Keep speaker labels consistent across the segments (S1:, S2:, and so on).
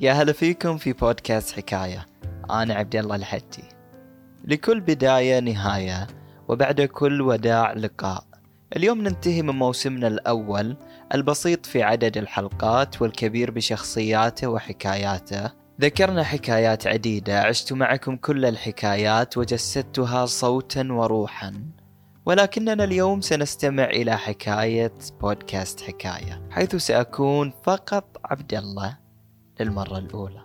S1: يا هلا فيكم في بودكاست حكاية. أنا عبد الله الحجي لكل بداية نهاية وبعد كل وداع لقاء. اليوم ننتهي من موسمنا الأول البسيط في عدد الحلقات والكبير بشخصياته وحكاياته. ذكرنا حكايات عديدة عشت معكم كل الحكايات وجسدتها صوتا وروحا. ولكننا اليوم سنستمع إلى حكاية بودكاست حكاية حيث سأكون فقط عبد الله. للمرة الأولى.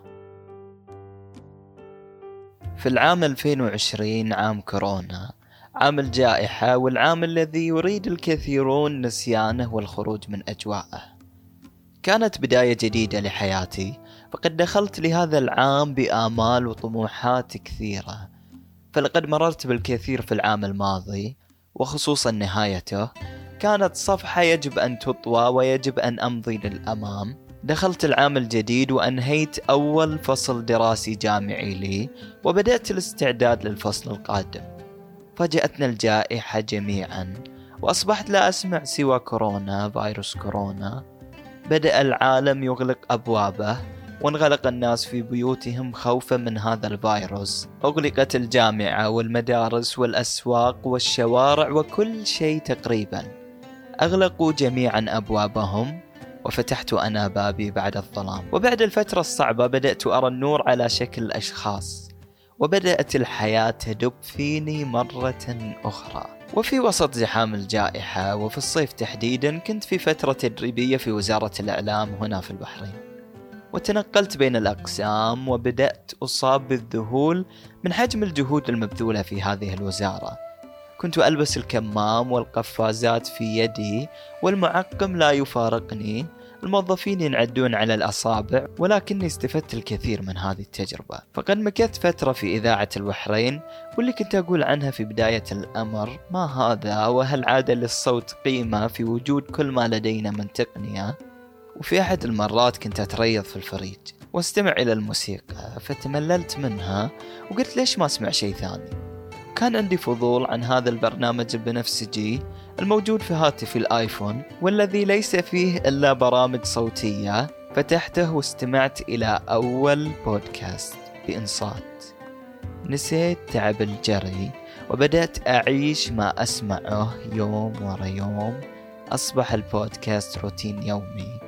S1: في العام 2020 عام كورونا عام الجائحة والعام الذي يريد الكثيرون نسيانه والخروج من أجواءه. كانت بداية جديدة لحياتي فقد دخلت لهذا العام بآمال وطموحات كثيرة. فلقد مررت بالكثير في العام الماضي وخصوصا نهايته. كانت صفحة يجب أن تطوى ويجب أن أمضي للأمام. دخلت العام الجديد وأنهيت أول فصل دراسي جامعي لي وبدأت الاستعداد للفصل القادم. فاجأتنا الجائحة جميعا وأصبحت لا أسمع سوى كورونا فيروس كورونا. بدأ العالم يغلق أبوابه وانغلق الناس في بيوتهم خوفا من هذا الفيروس. أغلقت الجامعة والمدارس والأسواق والشوارع وكل شيء تقريبا. أغلقوا جميعا أبوابهم وفتحت أنا بابي بعد الظلام. وبعد الفترة الصعبة بدأت أرى النور على شكل أشخاص وبدأت الحياة تدب فيني مرة أخرى. وفي وسط زحام الجائحة وفي الصيف تحديدا كنت في فترة تدريبية في وزارة الإعلام هنا في البحرين. وتنقلت بين الأقسام وبدأت أصاب بالذهول من حجم الجهود المبذولة في هذه الوزارة. كنت ألبس الكمام والقفازات في يدي والمعقم لا يفارقني. الموظفين ينعدون على الأصابع ولكني استفدت الكثير من هذه التجربة. فقد مكثت فترة في إذاعة البحرين واللي كنت أقول عنها في بداية الأمر ما هذا؟ وهل عاد للصوت قيمة في وجود كل ما لدينا من تقنية؟ وفي أحد المرات كنت أتريض في الفريج واستمع إلى الموسيقى فتمللت منها وقلت ليش ما أسمع شيء ثاني؟ كان عندي فضول عن هذا البرنامج البنفسجي الموجود في هاتفي الآيفون والذي ليس فيه إلا برامج صوتية فتحته واستمعت إلى أول بودكاست بإنصات. نسيت تعب الجري وبدأت أعيش ما أسمعه يوم ورا يوم. أصبح البودكاست روتين يومي.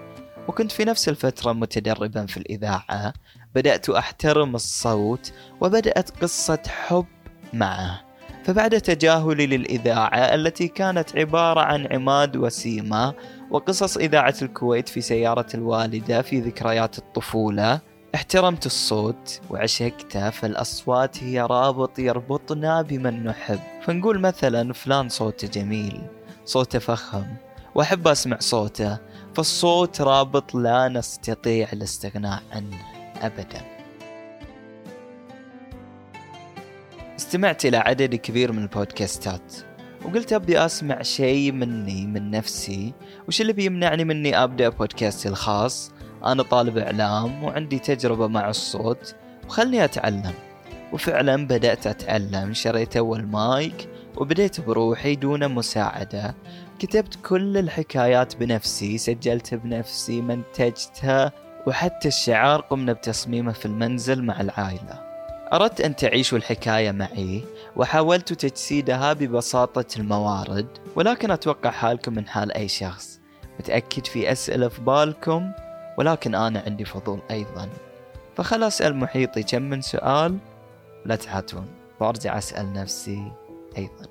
S1: وكنت في نفس الفترة متدربا في الإذاعة. بدأت أحترم الصوت وبدأت قصة حب معه. فبعد تجاهلي للإذاعة التي كانت عبارة عن عماد وسيمة وقصص إذاعة الكويت في سيارة الوالدة في ذكريات الطفولة احترمت الصوت وعشقته فالأصوات هي رابط يربطنا بمن نحب. فنقول مثلا فلان صوته جميل صوته فخم وأحب أسمع صوته فالصوت رابط لا نستطيع الاستغناء عنه أبداً. استمعت إلى عدد كبير من البودكاستات وقلت أبي أسمع شيء مني من نفسي. وش اللي بيمنعني مني أبدأ بودكاستي الخاص؟ أنا طالب إعلام وعندي تجربة مع الصوت وخلني أتعلم. وفعلا بدأت أتعلم. شريت أول مايك وبديت بروحي دون مساعدة. كتبت كل الحكايات بنفسي سجلت بنفسي منتجتها وحتى الشعار قمنا بتصميمه في المنزل مع العائلة. أردت أن تعيشوا الحكاية معي وحاولت تجسيدها ببساطة الموارد ولكن أتوقع حالكم من حال أي شخص. متأكد في أسئلة في بالكم ولكن أنا عندي فضول أيضا. فخل أسأل محيطي كم من سؤال؟ لا تحاتون. وأرجع أسأل نفسي أيضا.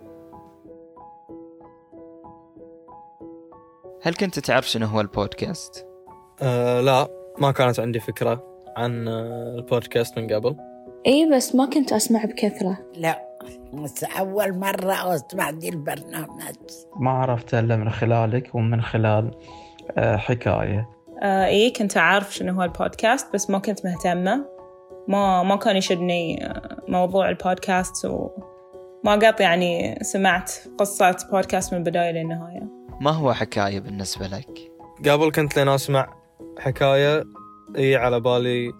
S1: هل كنت تعرف شنو هو البودكاست؟
S2: أه لا ما كانت عندي فكرة عن آه، البودكاست من قبل.
S3: اي بس ما كنت أسمع بكثرة.
S4: لا بس أول مرة أسمع دي البرنامج.
S5: ما عرفت إلا من خلالك ومن خلال آه، حكاية.
S6: آه إيه كنت أعرف شنو هو البودكاست بس ما كنت مهتمة. ما ما كان يشدني آه، موضوع البودكاست وما قط يعني سمعت قصة بودكاست من البداية للنهاية.
S1: ما هو حكاية بالنسبة لك؟
S2: قبل كنت لين أسمع حكاية إي على بالي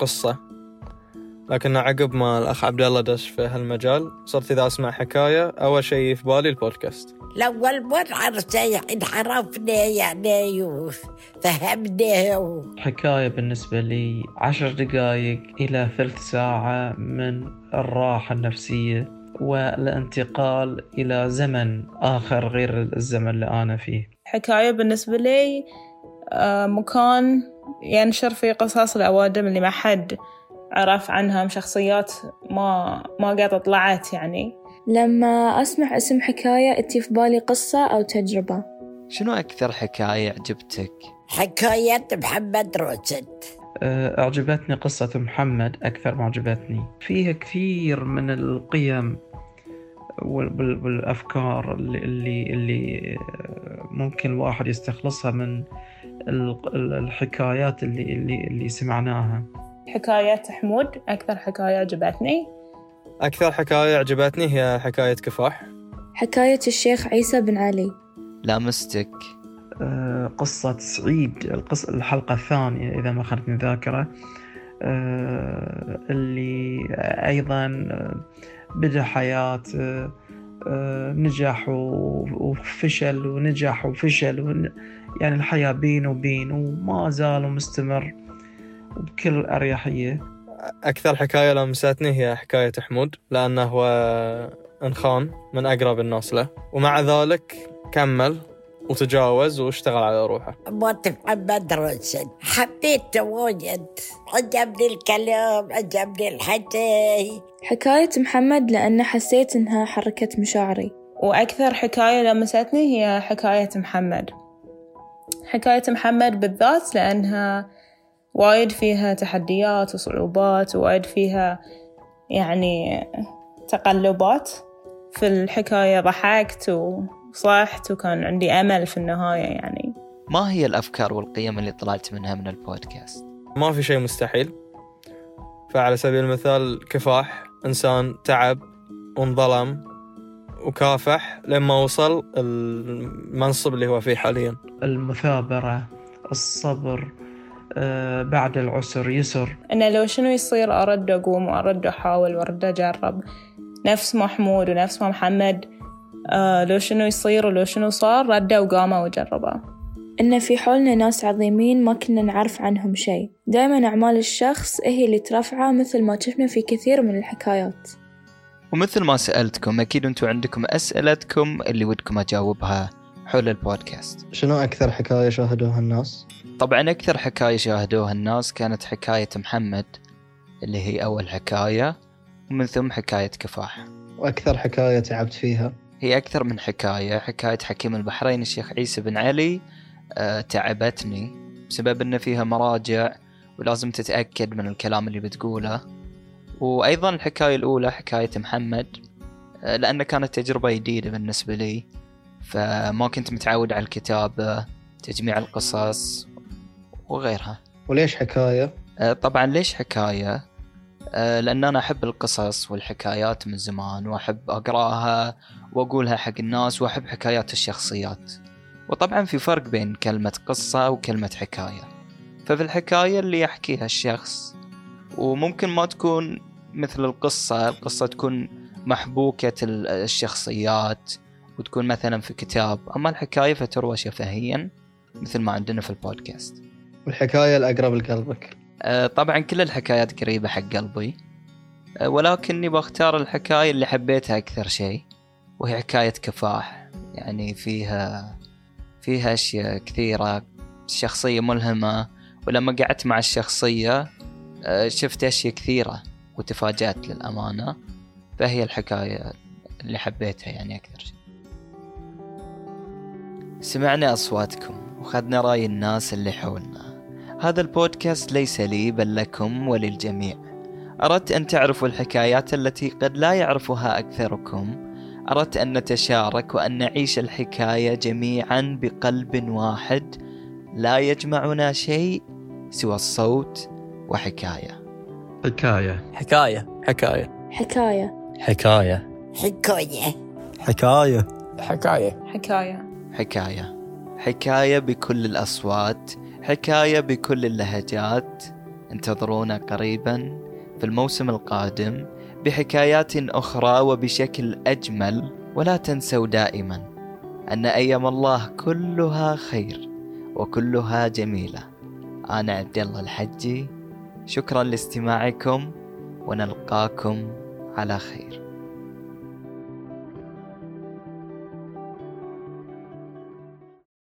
S2: قصة. لكن عقب ما الأخ عبد الله دش في هالمجال صرت إذا أسمع حكاية أول شيء في بالي البودكاست.
S4: الأول مرة عرفتي عرفنا يعني وفهمنا
S5: حكاية بالنسبة لي عشر دقائق إلى ثلث ساعة من الراحة النفسية والانتقال إلى زمن آخر غير الزمن اللي أنا فيه.
S6: حكاية بالنسبة لي آه، مكان ينشر فيه قصص الأوادم اللي ما حد عرف عنها شخصيات ما ما قد طلعت يعني.
S3: لما أسمع اسم حكاية أتي في بالي قصة أو تجربة.
S1: شنو أكثر حكاية عجبتك؟
S4: حكاية محمد روشد
S5: أه، أعجبتني قصة محمد أكثر ما عجبتني. فيها كثير من القيم وال- والأفكار اللي, اللي, اللي ممكن الواحد يستخلصها من ال- ال- الحكايات اللي, اللي, اللي سمعناها.
S6: حكاية حمود. أكثر حكاية عجبتني.
S2: أكثر حكاية عجبتني هي حكاية كفاح.
S3: حكاية الشيخ عيسى بن علي.
S1: لامستك
S5: أه، قصة سعيد القص الحلقة الثانية إذا ما خانتني الذاكرة أه، اللي أيضا بدأ حياة أه، نجح وفشل ونجح وفشل ون- يعني الحياة بين وبين وما زال مستمر. بكل أريحية.
S2: أكثر حكاية لمستني هي حكاية حمود لأنه هو انخان من أقرب الناس له ومع ذلك كمل وتجاوز واشتغل على روحه.
S4: موت محمد روشد حبيته واجد عجبني الكلام عجبني الحكي.
S3: حكاية محمد لأن حسيت إنها حركت مشاعري.
S6: وأكثر حكاية لمستني هي حكاية محمد. حكاية محمد بالذات لأنها وايد فيها تحديات وصعوبات ووايد فيها يعني تقلبات. في الحكاية ضحكت وصحت وكان عندي أمل في النهاية يعني.
S1: ما هي الأفكار والقيم اللي طلعت منها من البودكاست؟
S2: ما في شيء مستحيل. فعلى سبيل المثال كفاح إنسان تعب وانظلم وكافح لما وصل المنصب اللي هو فيه حاليا.
S5: المثابرة الصبر بعد العسر يسر.
S6: إنه لو شنو يصير أرد أقوم وأرد أحاول وأرد أجرب. نفس محمود ونفس محمد آه لو شنو يصير ولو شنو صار ردوا وقاموا وجربوا.
S3: إن في حولنا ناس عظيمين ما كنا نعرف عنهم شيء. دائما أعمال الشخص هي اللي ترفعه مثل ما شفنا في كثير من الحكايات.
S1: ومثل ما سألتكم أكيد أنتم عندكم أسئلتكم اللي ودكم أجاوبها. حول البودكاست.
S7: شنو أكثر حكاية شاهدوها الناس؟
S1: طبعا أكثر حكاية شاهدوها الناس كانت حكاية محمد اللي هي أول حكاية ومن ثم حكاية كفاح
S7: وأكثر حكاية تعبت فيها؟
S1: هي أكثر من حكاية. حكاية حكيم البحرين الشيخ عيسى بن علي أه تعبتني بسبب أن فيها مراجع ولازم تتأكد من الكلام اللي بتقوله. وأيضا الحكاية الأولى حكاية محمد أه لأن كانت تجربة جديدة بالنسبة لي. فما كنت متعود على الكتابة تجميع القصص وغيرها.
S7: وليش حكاية؟
S1: أه طبعا ليش حكاية؟ أه لأن أنا أحب القصص والحكايات من زمان وأحب أقرأها وأقولها حق الناس وأحب حكايات الشخصيات. وطبعا في فرق بين كلمة قصة وكلمة حكاية. ففي الحكاية اللي يحكيها الشخص وممكن ما تكون مثل القصة القصة تكون محبوكة ال- الشخصيات وتكون مثلا في كتاب أما الحكاية فتروى شفهيا مثل ما عندنا في البودكاست.
S7: والحكاية الأقرب لقلبك.
S1: آه، طبعا كل الحكايات قريبة حق قلبي. آه، ولكني بختار الحكاية اللي حبيتها أكثر شيء وهي حكاية كفاح. يعني فيها فيها أشياء كثيرة شخصية ملهمة. ولما قعدت مع الشخصية آه، شفت أشياء كثيرة وتفاجأت للأمانة. فهي الحكاية اللي حبيتها يعني أكثر شيء. سمعنا أصواتكم وخذنا رأي الناس اللي حولنا. هذا البودكاست ليس لي بل لكم وللجميع. أردت أن تعرفوا الحكايات التي قد لا يعرفها أكثركم. أردت أن نتشارك وأن نعيش الحكاية جميعا بقلب واحد. لا يجمعنا شيء سوى الصوت وحكاية.
S5: حكاية.
S2: حكاية. حكاية.
S3: حكاية.
S8: حكاية.
S4: حكاية.
S8: حكاية.
S9: حكاية.
S6: حكاية
S1: حكاية. حكاية بكل الأصوات حكاية بكل اللهجات. انتظرونا قريبا في الموسم القادم بحكايات أخرى وبشكل أجمل ولا تنسوا دائما أن أيام الله كلها خير وكلها جميلة. أنا عبد الله الحجي شكرا لاستماعكم ونلقاكم على خير.